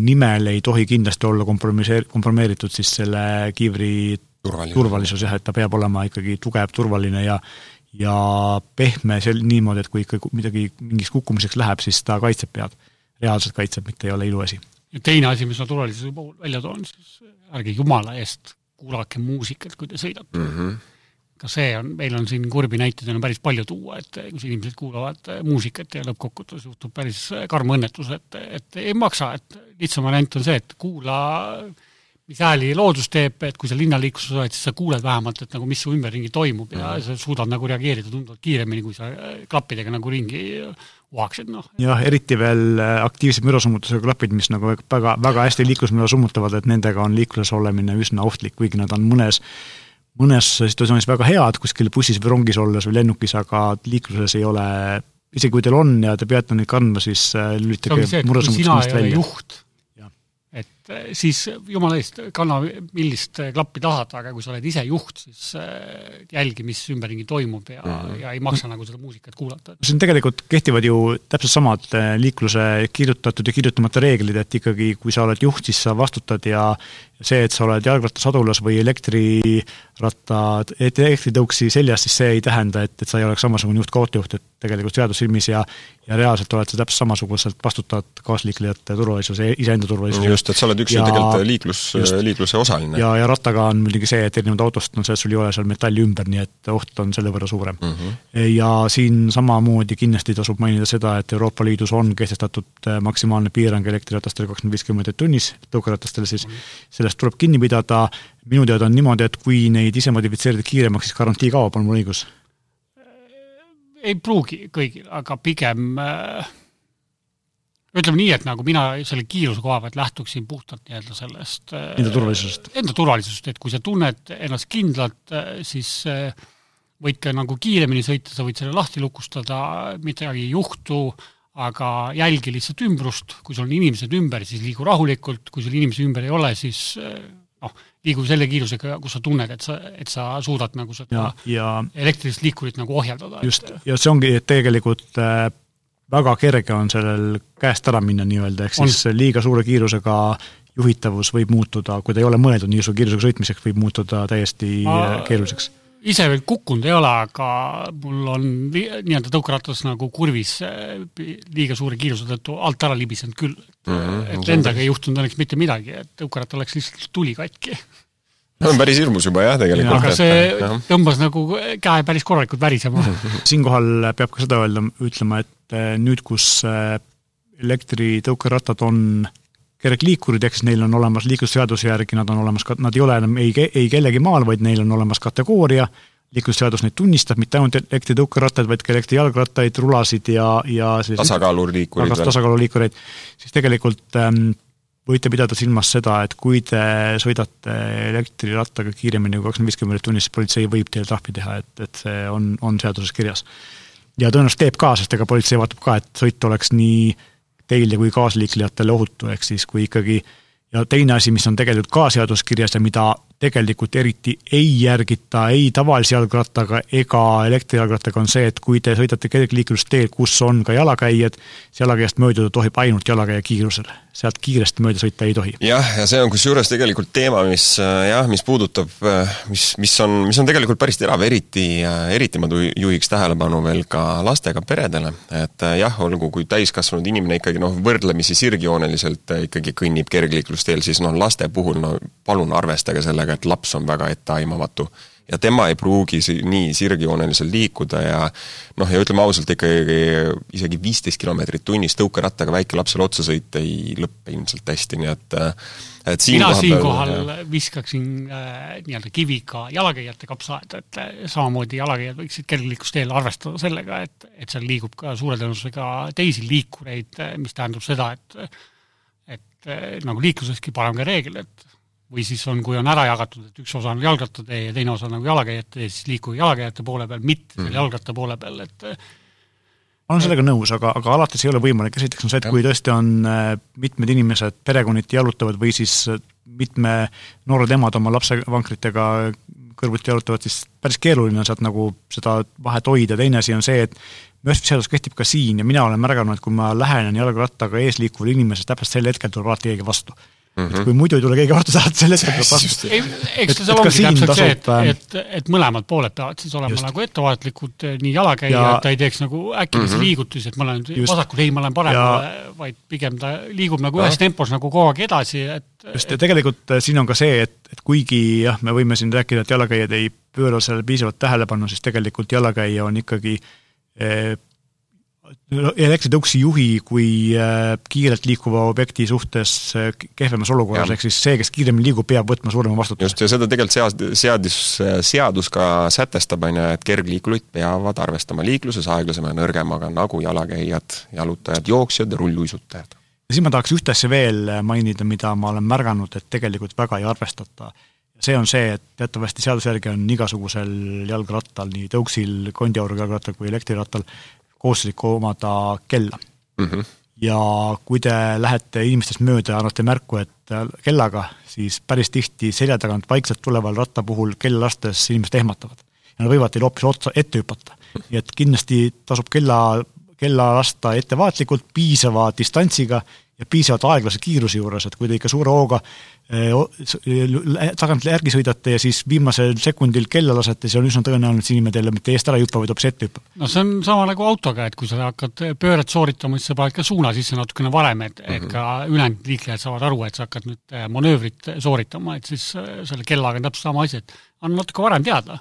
nimel ei tohi kindlasti olla kompromisseer-, kompromeeritud siis selle kiivri turvalisus, turvalisus jah, et ta peab olema ikkagi tugev, turvaline ja ja pehme sel-, niimoodi, et kui ikka midagi mingiks kukkumiseks läheb, siis ta kaitseb pead. reaalselt kaitseb, mitte ei ole iluasi. ja teine asi, mis ma turvalisuse puhul välja toon, siis ärge jumala eest kuulake muusikat, kui te sõidate mm. -hmm ka see on, meil on siin kurbi näiteid on päris palju tuua, et kus inimesed kuulavad muusikat ja lõppkokkuvõttes juhtub päris karm õnnetus, et, et ei maksa, et lihtsam variant on see, et kuula mis hääli loodus teeb, et kui sa linnaliikluses oled, siis sa kuuled vähemalt, et nagu mis su ümberringi toimub ja sa suudad nagu reageerida tunduvalt kiiremini, kui sa klappidega nagu ringi uhaksid, noh. jah, eriti veel äh, aktiivse mürasummutusega klapid, mis nagu väga, väga hästi liiklusmüra summutavad, et nendega on liikluses olemine üsna ohtlik, kuigi nad on mõnes mõnes situatsioonis väga head, kuskil bussis või rongis olles või lennukis, aga liikluses ei ole, isegi kui teil on ja te peate neid kandma, siis äh, lülitage murasummutusest välja. juht et eh, siis jumala eest, kanna millist klappi tahad, aga kui sa oled ise juht, siis eh, jälgi, mis ümberringi toimub ja mm, -hmm. ja ei maksa nagu seda muusikat kuulata. siin tegelikult kehtivad ju täpselt samad eh, liikluse kirjutatud ja kirjutamata reeglid, et ikkagi kui sa oled juht, siis sa vastutad ja see, et sa oled jalgrattasadulas või elektriratta, elektritõuksi seljas, siis see ei tähenda, et, et sa ei oleks samasugune juht kui autojuht, et tegelikult seaduse silmis ja ja reaalselt oled sa täpselt samasuguselt vastutad kaasliiklejate turvalisuse, iseenda turvalisuse just, et sa oled üks ja, tegelikult liiklus, liikluse osaline. ja, ja rattaga on muidugi see, et erinevalt autost on see, et sul ei ole seal metalli ümber, nii et oht on selle võrra suurem mm. -hmm. ja siin samamoodi kindlasti tasub mainida seda, et Euroopa Liidus on kehtestatud äh, maksimaalne piirang elektriratastele kakskümmend viis kilomeetrit tunnis, tõukeratastele siis mm, -hmm. Sellest tuleb kinni pidada, minu teada on niimoodi, et kui neid ise modifitseerida kiiremaks, siis garantii kaob, on mul õigus? ei pruugi kõigil, aga pigem äh, ütleme nii, et nagu mina selle kiiruse koha pealt lähtuksin puhtalt nii-öelda sellest äh, Enda turvalisusest? Enda turvalisusest, et kui sa tunned ennast kindlalt, äh, siis äh, võid ka nagu kiiremini sõita, sa võid selle lahti lukustada, midagi ei juhtu, aga jälgi lihtsalt ümbrust, kui sul on inimesed ümber, siis liigu rahulikult, kui sul inimesi ümber ei ole, siis noh, liigu selle kiirusega, kus sa tunned, et sa, et sa suudad nagu seda ja, ja elektrilist liikurit nagu ohjeldada. just, ja see ongi tegelikult äh, väga kerge on sellel käest ära minna nii-öelda, ehk siis on. liiga suure kiirusega juhitavus võib muutuda, kui ta ei ole mõeldud nii suure kiirusega sõitmiseks, võib muutuda täiesti Ma keeruliseks. Ise veel kukkunud ei ole, aga mul on nii-öelda tõukeratas nagu kurvis eh, liiga suure kiiruse tõttu alt ära libisenud küll mm. -hmm. et endaga ei juhtunud õnneks mitte midagi, et tõukeratta läks lihtsalt tuli katki no on päris hirmus juba jah, tegelikult. aga see ja. tõmbas nagu käe päris korralikult värisema siinkohal peab ka seda öelda, ütlema, et eh, nüüd, kus eh, elektritõukerattad on siis neil on olemas liiklusseaduse järgi, nad on olemas nad ei ole enam ei, ei kellegi maal, vaid neil on olemas kategooria, liiklusseadus neid tunnistab, mitte ainult elektritõukerattaid, vaid ka elektrijalgrattaid, rulasid ja, ja tasakaaluliikureid. tasakaaluliikureid, siis tegelikult ähm, võite pidada silmas seda, et kui te sõidate elektrirattaga kiiremini kui kakskümmend viis kilomeetrit tunnis, siis politsei võib teile trahvi teha, et, et see on, on seaduses kirjas. ja tõenäoliselt teeb ka, sest ega politsei vaatab ka, et sõit oleks nii teile kui kaasliiklejatele ohutu, ehk siis kui ikkagi ja teine asi, mis on tegelikult ka seaduses kirjas ja mida tegelikult eriti ei järgita ei tavalise jalgrattaga ega elektrijalgrattaga, on see, et kui te sõidate kergliiklusteel, kus on ka jalakäijad, siis jalakäijast mööduda tohib ainult jalakäija kiirusel. sealt kiiresti mööda sõita ei tohi. jah, ja see on kusjuures tegelikult teema, mis äh, jah, mis puudutab, äh, mis, mis on, mis on tegelikult päris terav, eriti, äh, eriti ma juhiks tähelepanu veel ka lastega peredele, et jah, olgu kui täiskasvanud inimene ikkagi noh, võrdlemisi sirgjooneliselt ikkagi kõnnib kergliiklusteel, siis noh, laste puhul no palun arvestage sellega, sellega, et laps on väga etteaimamatu. ja tema ei pruugi nii sirgjooneliselt liikuda ja noh, ja ütleme ausalt, ikkagi isegi viisteist kilomeetrit tunnis tõukerattaga väikelapsele otsa sõita ei lõppe ilmselt hästi, nii et et siin mina siinkohal viskaksin äh, nii-öelda kiviga jalakäijate kapsaaeda, et äh, samamoodi jalakäijad võiksid kergliiklusteel arvestada sellega, et, et seal liigub ka suure tõenäosusega teisi liikureid, mis tähendab seda, et et äh, nagu liikluseski parem ka reegel, et või siis on, kui on ära jagatud, et üks osa on jalgrattatee ja teine osa nagu jalakäijate tee, siis liikuge jalakäijate poole peal, mitte mm. jalgratta poole peal, et ma olen sellega nõus, aga, aga alati see ei ole võimalik, esiteks on see, et kui tõesti on äh, mitmed inimesed perekonniti jalutavad või siis äh, mitme noored emad oma lapsevankritega kõrvuti jalutavad, siis päris keeruline on sealt nagu seda vahet hoida, teine asi on see, et seadus kehtib ka siin ja mina olen märganud, et kui ma lähenen jalgrattaga eesliikuvale inimesele, täpselt sel hetkel tuleb alati keegi vastu Mm -hmm. et kui muidu ei tule keegi vastu, saad selle hetkel tuleb vastu. eks seal ongi täpselt see, et, ähm, et, et mõlemad pooled peavad siis olema just. nagu ettevaatlikud, eh, nii jalakäija ja..., et ta ei teeks nagu äkilisi mm -hmm. liigutusi, et ma olen just. vasakul, ei, ma olen paremal ja..., vaid pigem ta liigub nagu ühes tempos nagu kogu aeg edasi, et just, ja tegelikult äh, siin on ka see, et, et kuigi jah, me võime siin rääkida, et jalakäijad ei pööra sellele piisavalt tähelepanu, siis tegelikult jalakäija on ikkagi elektritõuksi juhi kui äh, kiirelt liikuva objekti suhtes äh, kehvemas olukorras, ehk siis see, kes kiiremini liigub, peab võtma suurema vastutuse. just, ja seda tegelikult sead-, seadus, seadus ka sätestab, on ju, et kergliikurid peavad arvestama liikluses aeglasema ja nõrgemaga, nagu jalakäijad, jalutajad, jooksjad ja rulluisutajad. ja siis ma tahaks ühte asja veel mainida, mida ma olen märganud, et tegelikult väga ei arvestata see on see, et teatavasti seaduse järgi on igasugusel jalgrattal, nii tõuksil, kondiauruga jalgrattal kui elektrirattal, kohustuslik omada kella mm. -hmm. ja kui te lähete inimestest mööda ja annate märku, et kellaga, siis päris tihti selja tagant vaikselt tuleval ratta puhul kella lastes inimesed ehmatavad. ja nad võivad teile hoopis otsa ette hüpata. nii et kindlasti tasub kella, kella lasta ettevaatlikult, piisava distantsiga ja piisavalt aeglase kiiruse juures, et kui te ikka suure hooga tagant järgi sõidate ja siis viimasel sekundil kella lasete, siis on üsna tõenäoline, et see inimene teile mitte eest ära ei hüppa, vaid hoopis ette hüppab. no see on sama nagu autoga, et kui sa hakkad pööret sooritama, siis sa paned ka suuna sisse natukene varem, et mm, -hmm. et mhm. ka ülejäänud liiklejad saavad aru, et sa hakkad nüüd manöövrit sooritama, et siis selle kellaga on täpselt sama asi, et anna natuke varem teada,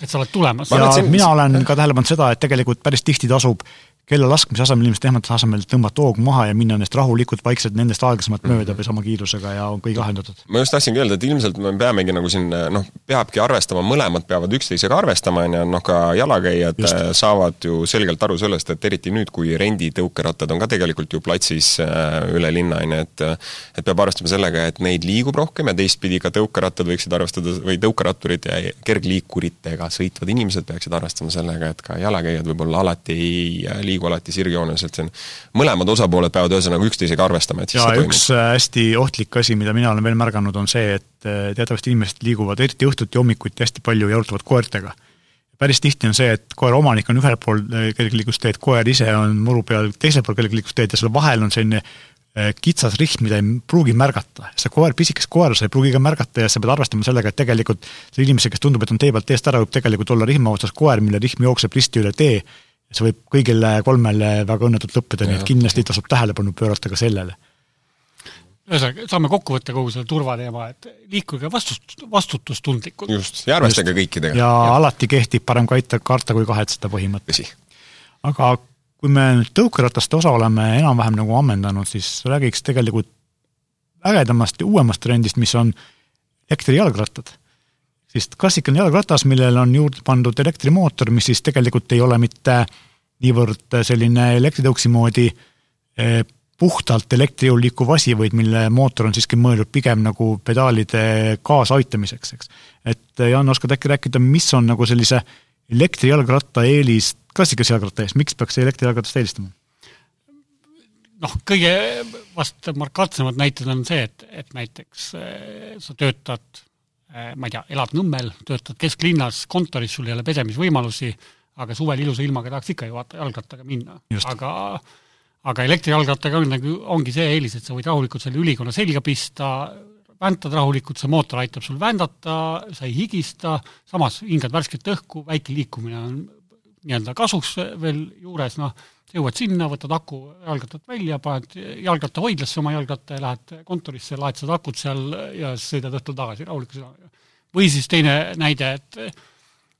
et sa oled tulemas. ja mina olen ka tähele pannud seda, et tegelikult päris tihti tasub kella laskmise asemel, inimeste ehmatuse asemel tõmmata hoogu maha ja minna nendest rahulikult vaikselt nendest aeglasemalt mm -hmm. mööda või sama kiirusega ja on kõik lahendatud. ma just tahtsingi öelda, et ilmselt me peamegi nagu siin noh, peabki arvestama, mõlemad peavad üksteisega arvestama, on ju, noh ka jalakäijad just. Äh, saavad ju selgelt aru sellest, et eriti nüüd, kui renditõukerattad on ka tegelikult ju platsis äh, üle linna, on ju, et et peab arvestama sellega, et neid liigub rohkem ja teistpidi ka tõukerattad võiksid arvestada, või tõukeratturid ja kergliikuritega sõitvad inimesed peaksid arvestama sellega, et ka jalakäijad võib-olla alati ei liigu liigu alati sirgjoones, et see on, mõlemad osapooled peavad ühesõnaga üksteisega arvestama, et siis ja üks toimub. hästi ohtlik asi, mida mina olen veel märganud, on see, et äh, teatavasti inimesed liiguvad eriti õhtuti, hommikuti hästi palju jalutavad koertega. päris tihti on see, et koera omanik on ühel pool äh, kergliiklusteed, koer ise on muru peal teisel pool kergliiklusteed ja seal vahel on selline äh, kitsas rihm, mida ei pruugi märgata. see koer, pisikas koer, sa ei pruugi ka märgata ja sa pead arvestama sellega, et tegelikult see inimese, kes tundub, et on tee pealt eest ära, võib tegelikult olla rihma otsas koer, mille rihm jookseb risti üle tee see võib kõigile kolmele väga õnnetult lõppeda, nii et kindlasti tasub tähelepanu pöörata ka sellele. ühesõnaga, saame kokku võtta kogu selle turvateema, et liikuge vastust, vastutustundlikult. just, ja arvestage kõikidega. ja alati kehtib parem kaita, karta kui kahetseda põhimõte. aga kui me nüüd tõukerataste osa oleme enam-vähem nagu ammendanud, siis räägiks tegelikult ägedamast ja uuemast trendist, mis on elektrijalgrattad siis klassikaline jalgratas, millele on juurde pandud elektrimootor, mis siis tegelikult ei ole mitte niivõrd selline elektritõuksi moodi eh, puhtalt elektri jõul liikuv asi, vaid mille mootor on siiski mõeldud pigem nagu pedaalide kaasaaitamiseks, eks. et eh, Jaan, oskad äkki rääkida, mis on nagu sellise elektrijalgratta eelis klassikalise jalgratta ees, miks peaks elektrijalgratast eelistama? noh, kõige vast markantsemad näited on see, et, et näiteks eh, sa töötad ma ei tea, elad Nõmmel, töötad kesklinnas kontoris, sul ei ole pesemisvõimalusi, aga suvel ilusa ilmaga tahaks ikka ju vaata jalgrattaga minna. aga aga elektrijalgrattaga on nagu, ongi see eelis, et sa võid rahulikult selle ülikonna selga pista, väntad rahulikult, see mootor aitab sul vändata, sa ei higista, samas hingad värsket õhku, väike liikumine on nii-öelda kasuks veel juures, noh, jõuad sinna, võtad aku jalgrattat välja, paned jalgrattahoidlasse oma jalgratta ja lähed kontorisse, laed seda akut seal ja sõidad õhtul tagasi rahuliku südamega. või siis teine näide, et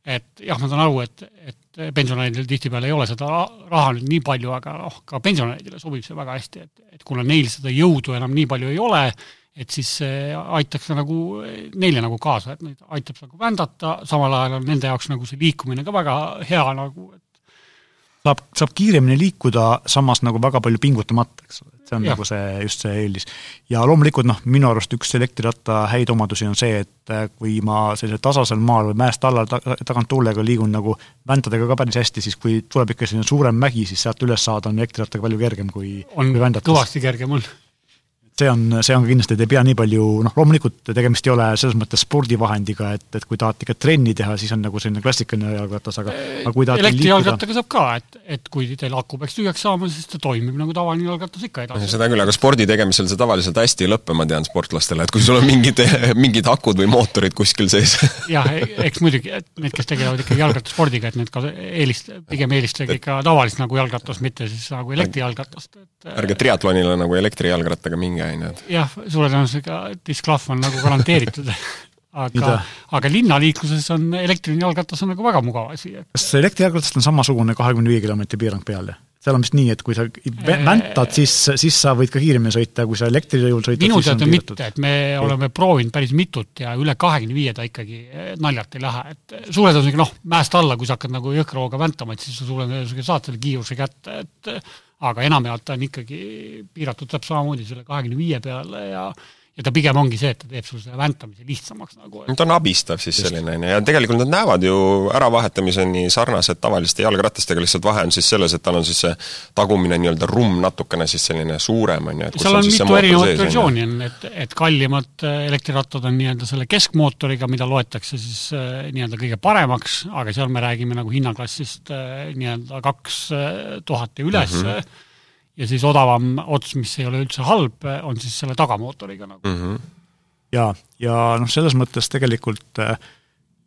et jah, ma saan aru, et, et pensionäridel tihtipeale ei ole seda raha nüüd nii palju, aga noh, ka pensionäridele sobib see väga hästi, et, et kuna neil seda jõudu enam nii palju ei ole, et siis see aitaks nagu neile nagu kaasa, et neid aitab nagu vändata, samal ajal on nende jaoks nagu see liikumine ka väga hea nagu, et saab, saab kiiremini liikuda, samas nagu väga palju pingutamata, eks ole, et see on ja. nagu see, just see eelis. ja loomulikult noh, minu arust üks elektriratta häid omadusi on see, et äh, kui ma sellisel tasasel maal või mäest alla ta, tagant tuulega liigun nagu väntadega ka päris hästi, siis kui tuleb ikka selline suurem mägi, siis sealt üles saada on elektrirattaga palju kergem kui, kui vändates. kõvasti kergem on see on, see on kindlasti, et ei pea nii palju, noh loomulikult tegemist ei ole selles mõttes spordivahendiga, et, et kui tahad ikka trenni teha, siis on nagu selline klassikaline jalgratas, aga aga kui tahad elektrijalgrattaga saab ka, et, et kui teil aku peaks tühjaks saama, siis ta toimib nagu tavaline jalgratas ikka edasi. seda küll, aga spordi tegemisel see tavaliselt hästi ei lõppe, ma tean sportlastele, et kui sul on mingid, mingid akud või mootorid kuskil sees jah, eks muidugi, et need, kes tegelevad ikkagi jalgrattaspordiga, et need ka eelist-, pigem eelistage ikka tavalist nagu jalgratast, mitte siis nagu elektrijalgratast, et ärge triatlonile nagu elektrijalgrattaga minge, et jah, suure tõenäosusega disklahv on nagu garanteeritud. Aga, aga linnaliikluses on elektriline jalgratas on nagu väga mugav asi. kas elektrijalgratast on samasugune kahekümne viie kilomeetri piirang peal, seal on vist nii, et kui sa väntad, siis, siis sa võid ka kiiremini sõita ja kui sa elektrijõul sõidad, minu teada mitte, et me okay. oleme proovinud päris mitut ja üle kahekümne viie ta ikkagi eh, naljalt ei lähe, et suure tõenäosusega noh, mäest alla, kui sa hakkad nagu jõhkra hooga väntama, et siis sa suure tõenäosusega saad selle kiiruse kätte, et aga enamjaolt on ikkagi piiratud täpselt samamoodi selle kahekümne viie peale ja ja ta pigem ongi see, et ta teeb sul selle väntamise lihtsamaks nagu. ta on abistav siis Just. selline, on ju, ja tegelikult nad näevad ju äravahetamiseni sarnased tavaliste jalgratastega, lihtsalt vahe on siis selles, et tal on siis see tagumine nii-öelda rumm natukene siis selline suurem, on ju, et seal on, on mitu erinevat versiooni on, et, et kallimad äh, elektrirattad on nii-öelda selle keskmootoriga, mida loetakse siis äh, nii-öelda kõige paremaks, aga seal me räägime nagu hinnaklassist äh, nii-öelda kaks tuhat ja üles mm, -hmm ja siis odavam ots, mis ei ole üldse halb, on siis selle tagamootoriga nagu mm. -hmm. jaa, ja noh, selles mõttes tegelikult äh,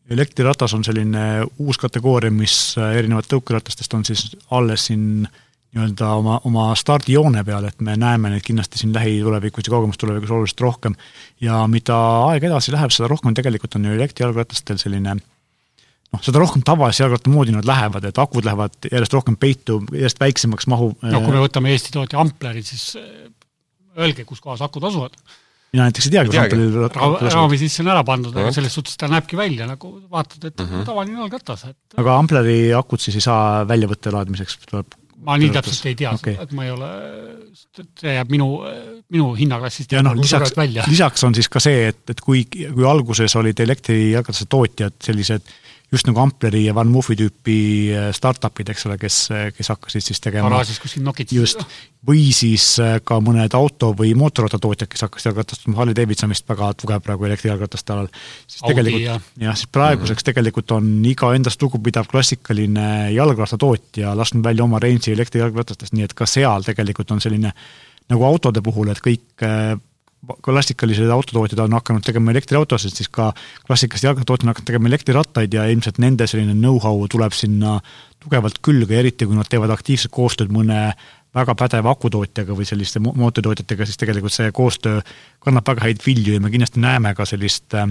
elektriratas on selline uus kategooria, mis äh, erinevalt tõukeratastest on siis alles siin nii-öelda oma, oma stardijoone peal, et me näeme neid kindlasti siin lähitulevikus ja kaugemas tulevikus oluliselt rohkem. ja mida aeg edasi läheb, seda rohkem tegelikult on ju elektrijalgratastel selline äh, noh, seda rohkem tavalise jalgratta moodi nad lähevad, et akud lähevad järjest rohkem peitu, järjest väiksemaks mahu. no kui me võtame Eesti tootja Ampleri, siis äh, öelge, kus kohas akud asuvad. mina näiteks ei teagi, kus Ampleri Ra raami sisse on ära pandud, aga selles suhtes ta näebki välja nagu, vaatad, et mm -hmm. tavaline jalgratas, et aga Ampleri akut siis ei saa välja võtta laadimiseks, tuleb ma nii täpselt ei tea okay., et ma ei ole, see jääb minu, minu hinnaklassist ja noh, lisaks, lisaks on siis ka see, et, et kui, kui alguses olid elektrijalgratase tootjad sellised äh, just nagu Ampleri ja Van Moofi tüüpi äh, startup'id, eks ole, kes, kes hakkasid siis tegema garaažis kuskil nokitsesid. just, või siis äh, ka mõned auto- või mootorrattatootjad, kes hakkasid jalgratastama, Harley Davidson vist väga tugev praegu elektrijalgrataste alal, siis Audi tegelikult ja. jah, siis praeguseks mm -hmm. tegelikult on iga endast lugupidav klassikaline jalgrattatootja lasknud välja oma range'i elektrijalgratastest, nii et ka seal tegelikult on selline nagu autode puhul, et kõik äh, klassikalised autotootjad on hakanud tegema elektriautosid, siis ka klassikalised jalgrattatootjad on hakanud tegema elektrirattaid ja ilmselt nende selline know-how tuleb sinna tugevalt külge, eriti kui nad teevad aktiivset koostööd mõne väga pädeva akutootjaga või selliste mootoritootjatega, siis tegelikult see koostöö kannab väga häid vilju ja me kindlasti näeme ka sellist äh,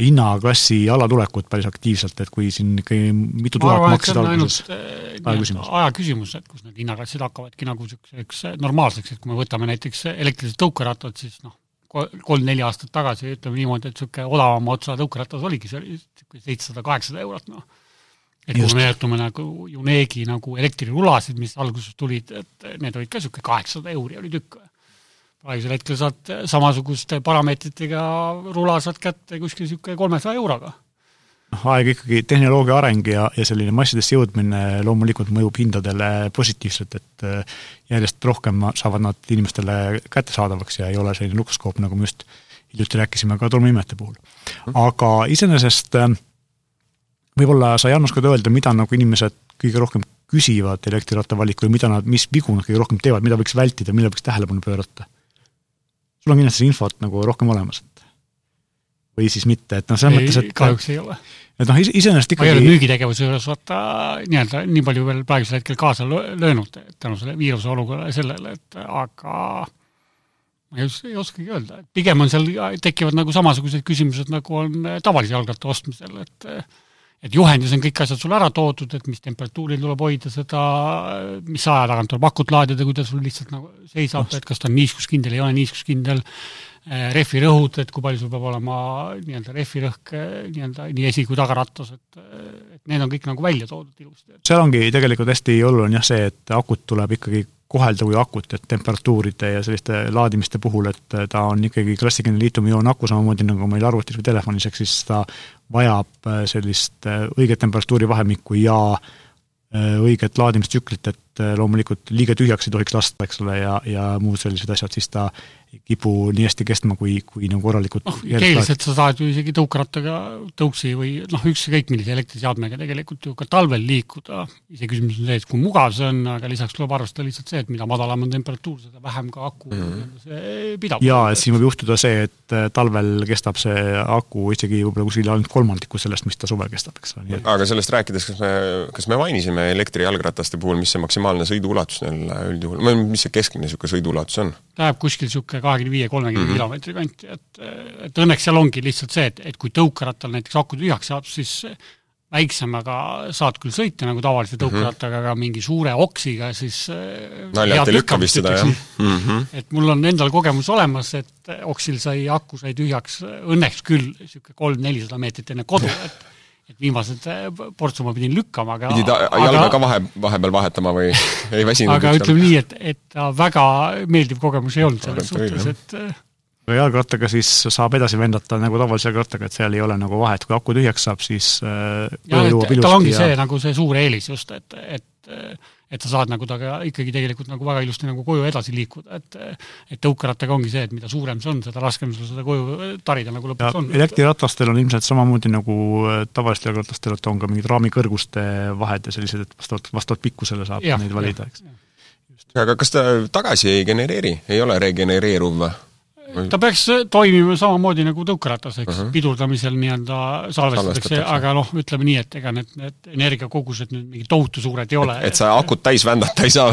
hinnaklassi alatulekut päris aktiivselt, et kui siin ikkagi mitu tuhat maksid alguses, eh, aja küsimus. et kus need hinnaklassid hakkavadki nagu niisuguseks normaalseks, et kui me võtame näiteks elektrilised tõukerattad, siis noh, kolm-neli aastat tagasi, ütleme niimoodi, et niisugune odavama otsa tõukeratas oligi, see oli niisugune seitsesada, kaheksasada eurot, noh. et kui me meenutame nagu Junegi nagu elektrirulasid, mis alguses tulid, et need olid ka niisugune kaheksasada euri oli tükk praegusel hetkel saad samasuguste parameetritega rula saad kätte kuskil niisugune kolmesaja euroga. noh, aeg ikkagi, tehnoloogia areng ja, ja selline massidesse jõudmine loomulikult mõjub hindadele positiivselt, et äh, järjest rohkem saavad nad inimestele kättesaadavaks ja ei ole selline luksuskoop, nagu me just hiljuti rääkisime ka tolmuimete puhul. aga iseenesest äh, võib-olla sa, Jaanus, ka öelda, mida nagu inimesed kõige rohkem küsivad elektriratta valikul, mida nad, mis vigu nad kõige rohkem teevad, mida võiks vältida, millele võiks tähelepanu pöörata? Sul on kindlasti infot nagu rohkem olemas, et või siis mitte, et noh, selles mõttes, et kahjuks ei ole. et noh, iseenesest ikkagi ma ei ole müügitegevuse juures vaata nii-öelda nii palju veel praegusel hetkel kaasa löönud tänu selle viiruse olukorrale ja sellele, et aga ma ei, ei oskagi öelda, et pigem on seal, tekivad nagu samasugused küsimused, nagu on tavalise jalgratta ostmisel, et et juhendis on kõik asjad sul ära toodud, et mis temperatuuril tuleb hoida seda, mis aja tagant tuleb akut laadida, kui ta sul lihtsalt nagu seisab, et kas ta on niiskuskindel, ei ole niiskuskindel, eh, rehvi rõhud, et kui palju sul peab olema nii-öelda rehvi rõhk eh, nii-öelda nii esi- kui tagarattas, et et need on kõik nagu välja toodud ilusti. seal ongi tegelikult hästi oluline jah see, et akut tuleb ikkagi kohelda kui akut, et temperatuuride ja selliste laadimiste puhul, et ta on ikkagi klassikaline liitiumioon aku, samamoodi nagu meil arvutis või telefonis, ehk siis ta vajab äh, sellist äh, õiget temperatuuri vahemikku ja äh, õiget laadimistsüklit, et loomulikult liiga tühjaks ei tohiks lasta, eks ole, ja, ja muud sellised asjad, siis ta ei kipu nii hästi kestma, kui, kui nagu korralikult noh, keeliselt sa saad ju isegi tõukerattaga, tõuksi või noh, ükskõik millise elektriseadmega tegelikult ju ka talvel liikuda, iseküsimus on see, et kui mugav see on, aga lisaks tuleb arvestada lihtsalt see, et mida madalam on temperatuur, seda vähem ka aku mm -hmm. see pidab. jaa, et siin võib juhtuda see, et äh, talvel kestab see aku isegi võib-olla kuskil ainult kolmandiku sellest, mis ta suvel kestab, eks ole. aga sellest rääkides, kas me, kas me mainisime elektrijalgrataste puhul, mis see maksimaalne maksimaalne sõiduulatus neil üldjuhul, mis see keskmine niisugune sõiduulatus on? Läheb kuskil niisugune kahekümne viie, kolmekümne mhm. kilomeetri kanti, et et õnneks seal ongi lihtsalt see, et, et kui tõukerattal näiteks aku tühjaks saab, siis väiksemaga saad küll sõita nagu tavalise mhm. tõukerattaga mm, -hmm. aga mingi suure oksiga siis äh, naljalt ei lükka vist seda, jah mm? -hmm. et mul on endal kogemus olemas, et oksil sai, aku sai tühjaks õnneks küll niisugune kolm-nelisada meetrit enne kodu, et et viimased äh, portsu ma pidin lükkama, aga pidid jalga ka vahe, vahepeal vahetama või ei väsinud? aga ütleme nii, et, et ta väga meeldiv kogemus ei olnud selles suhtes, et äh, aga jalgrattaga siis saab edasi vendata nagu tavalise jalgrattaga, et seal ei ole nagu vahet, kui aku tühjaks saab, siis äh, jah, et tal ongi ja... see nagu see suur eelis just, et, et et sa saad nagu temaga ikkagi tegelikult nagu väga ilusti nagu koju edasi liikuda, et et tõukerattaga ongi see, et mida suurem see on, seda raskem sul seda koju tarida nagu lõpuks on. elektriratastel on ilmselt samamoodi nagu äh, tavalistel jalgratastel, et on ka mingid raamikõrguste vahed ja sellised, et vastavalt, vastavalt pikkusele saab ja, neid valida, eks. aga kas ta tagasi ei genereeri, ei ole regenereeruv või? Ta peaks toimima samamoodi nagu tõukeratas, eks uh, -huh. pidurdamisel nii-öelda salvestatakse, aga noh, ütleme nii, et ega need, need energiakogused nüüd mingi tohutu suured ei ole. et sa akut täis vändata ei saa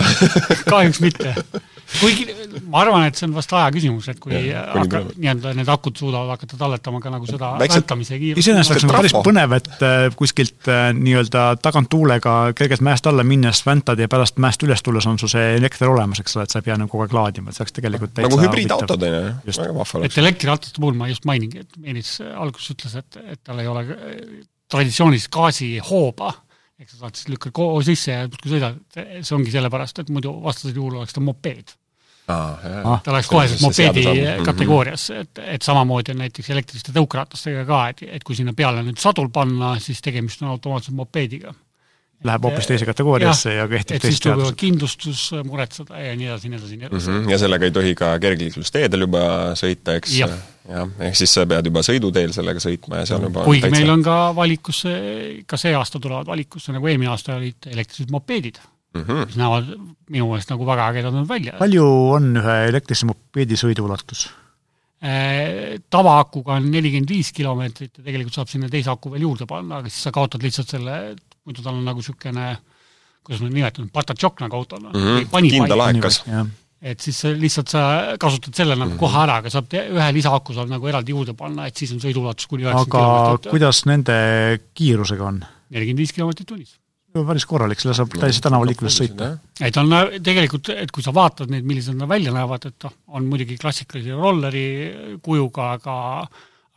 kahjuks mitte. Kuigi ma arvan, et see on vast aja küsimus, et kui hakka, nii-öelda need akud suudavad hakata talletama ka nagu seda vältamise kiirust. iseenesest oleks nagu päris põnev, et äh, kuskilt äh, nii-öelda taganttuulega kergelt mäest alla minnes väntad ja pärast mäest üles tulles on sul see elekter olemas, eks ole, et sa ei pea nagu kogu aeg laadima, et see oleks tegelikult täitsa nagu hübriidautod, on ju just. väga vahva oleks. et elektrirattaste puhul ma just mainingi, et Meelis alguses ütles, et, et tal ei ole traditsioonilist gaasihooba, ehk sa saad siis lükkad koo sisse ja muudkui sõidad, see ongi sellepärast, et muidu vastasel juhul oleks ta mopeed. Ah, ta oleks kohe mopeedi mhm. kategoorias, et, et samamoodi on näiteks elektriliste tõukeratastega ka, et, et kui sinna peale nüüd sadul panna, siis tegemist on automaatselt mopeediga läheb hoopis teise kategooriasse ja, ja kehtib teist seadused. kindlustus muretseda ja nii edasi, nii edasi, nii edasi mm. -hmm. ja sellega ei tohi ka kergliiklusteedel juba sõita, eks ja. jah, ehk siis sa pead juba sõiduteel sellega sõitma ja seal juba kuigi täitsa... meil on ka valikusse, ka see aasta tulevad valikusse, nagu eelmine aasta olid elektrilised mopeedid mm, -hmm. mis näevad minu meelest nagu väga ägedad välja. palju on ühe elektrilise mopeedi sõiduulatus? Äh, tavaakuga on nelikümmend viis kilomeetrit ja tegelikult saab sinna teise aku veel juurde panna, aga siis sa kaotad lihtsalt selle muidu tal on nagu niisugune kuidas ma nimetan, patatšokk nagu autol mm, -hmm. kindel aekas. et siis lihtsalt sa kasutad selle nagu mm -hmm. kohe ära, aga saab ühe lisaaku saab nagu eraldi juurde panna, et siis on sõiduulatus kuni üheksakümmend kilomeetrit. aga kuidas nende kiirusega on? nelikümmend viis kilomeetrit tunnis. Päris korralik, selle saab täiesti tänavaliikluses sõita. et on tegelikult, et kui sa vaatad neid, millised nad välja näevad, et noh, on muidugi klassikalise rolleri kujuga, aga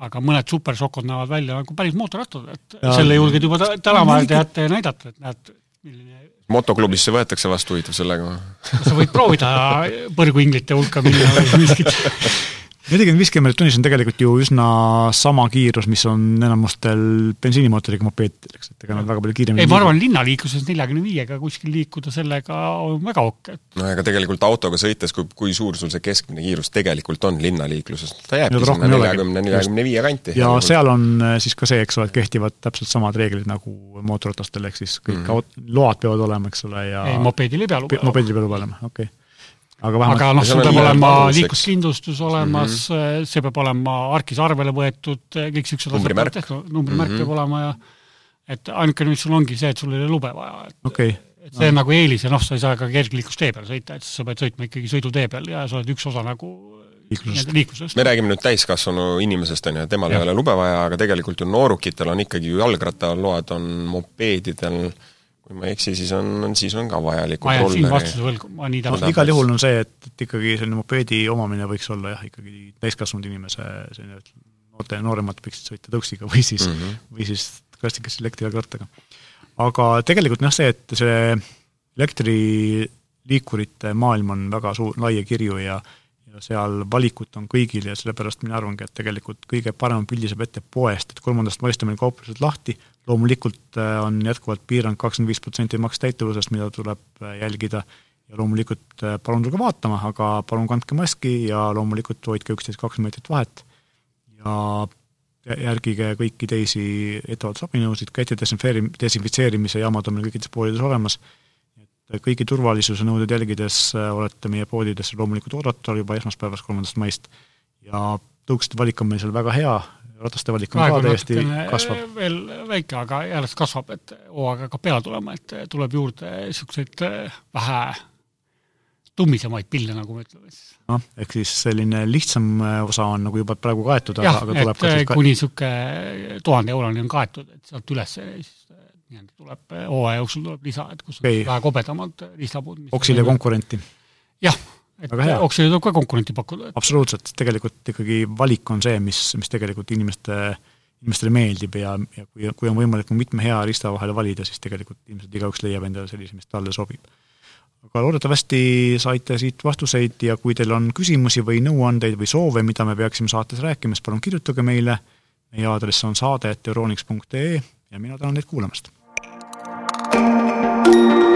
aga mõned supersokod näevad välja nagu päris mootorrattad, et ja. selle julged juba tänavale teate ja näidata, et näed, milline motoklubisse võetakse vastu huvitav sellega? sa võid proovida põrguinglite hulka minna või miskit nelikümmend viis kilomeetrit tunnis on tegelikult ju üsna sama kiirus, mis on enamustel bensiinimootoriga mopeedidel, eks, et ega nad väga palju kiiremini ei, ma arvan, linnaliikluses neljakümne viiega kuskil liikuda sellega on väga okei. no ega tegelikult autoga sõites, kui, kui suur sul see keskmine kiirus tegelikult on linnaliikluses, ta jääbki sinna neljakümne, neljakümne viie kanti. ja seal on äh, siis ka see, eks ole, et kehtivad täpselt samad reeglid nagu mootorratastel, ehk siis kõik mm -hmm. load peavad olema, eks ole, ja ei, mopeedil ei pea luba olema. mopeedil ei pea luba olema, okei okay aga vähemalt aga noh, sul peab olema liikluskindlustus olemas mm, -hmm. see peab olema arkis arvele võetud, kõik niisugused asjad peavad tehtud, numbrimärk mm -hmm. peab olema ja et ainukene, mis sul ongi see, et sul ei ole lube vaja, et okay. et see on no. nagu eelis ja noh, sa ei saa ka kergliiklustee peal sõita, et sa pead sõitma ikkagi sõidutee peal ja sa oled üks osa nagu liiklusest, liiklusest.. me räägime nüüd täiskasvanu inimesest, on ju, temal ja. ei ole lube vaja, aga tegelikult ju noorukitel on ikkagi ju jalgrattaload on mopeedidel äh, kui ma ei eksi, siis on, siis on ka vajalikud ma jään siin vastuse võlgu, ma nii täpselt no, igal juhul on see, et, et ikkagi selline mopeedi omamine võiks olla jah, ikkagi täiskasvanud inimese selline, noorte, nooremad võiksid sõita tõuksiga või siis mm, -hmm. või siis klassikalise elektrijalgrattaga. aga tegelikult jah, see, et see elektriliikurite maailm on väga suur, lai ja kirju ja ja seal valikut on kõigil ja sellepärast mina arvangi, et tegelikult kõige parema pildi saab ette poest, et kolmandast maist on meil kauplused lahti, loomulikult äh, on jätkuvalt piirang kakskümmend viis protsenti makstäituvusest, mida tuleb äh, jälgida, ja loomulikult äh, palun tulge vaatama, aga palun kandke maski ja loomulikult hoidke üksteist kaks meetrit vahet. Ja järgige kõiki teisi ettevaatusabinõusid, käite desinfeeri-, desinfitseerimise jaamad on meil kõikides poodides olemas. Kõiki turvalisuse nõudeid jälgides olete meie poodidesse loomulikult oodatud juba esmaspäevast, kolmandast maist. Ja tõukside valik on meil seal väga hea, rataste valik on ka täiesti kasvav. veel väike, aga järjest kasvab, et hooaeg hakkab peale tulema, et tuleb juurde niisuguseid vähe tummisemaid pille, nagu me ütleme siis. noh, ehk siis selline lihtsam osa on nagu juba praegu kaetud, aga, aga tuleb ka siis ka kuni niisugune tuhande euroni on kaetud, et sealt üles siis nii-öelda tuleb hooaja jooksul tuleb lisa, et kus okay. on vähe kobedamad riistapuud. Oksile konkurenti? jah et oksjoni tuleb ka konkurenti pakkuda. absoluutselt, tegelikult ikkagi valik on see, mis, mis tegelikult inimeste, inimestele meeldib ja, ja kui, kui on võimalik mitme hea riista vahel valida, siis tegelikult ilmselt igaüks leiab endale sellise, mis talle sobib. aga loodetavasti saite siit vastuseid ja kui teil on küsimusi või nõuandeid või soove, mida me peaksime saates rääkima, siis palun kirjutage meile, meie aadress on saade.euroniks.ee ja mina tänan teid kuulamast! thank you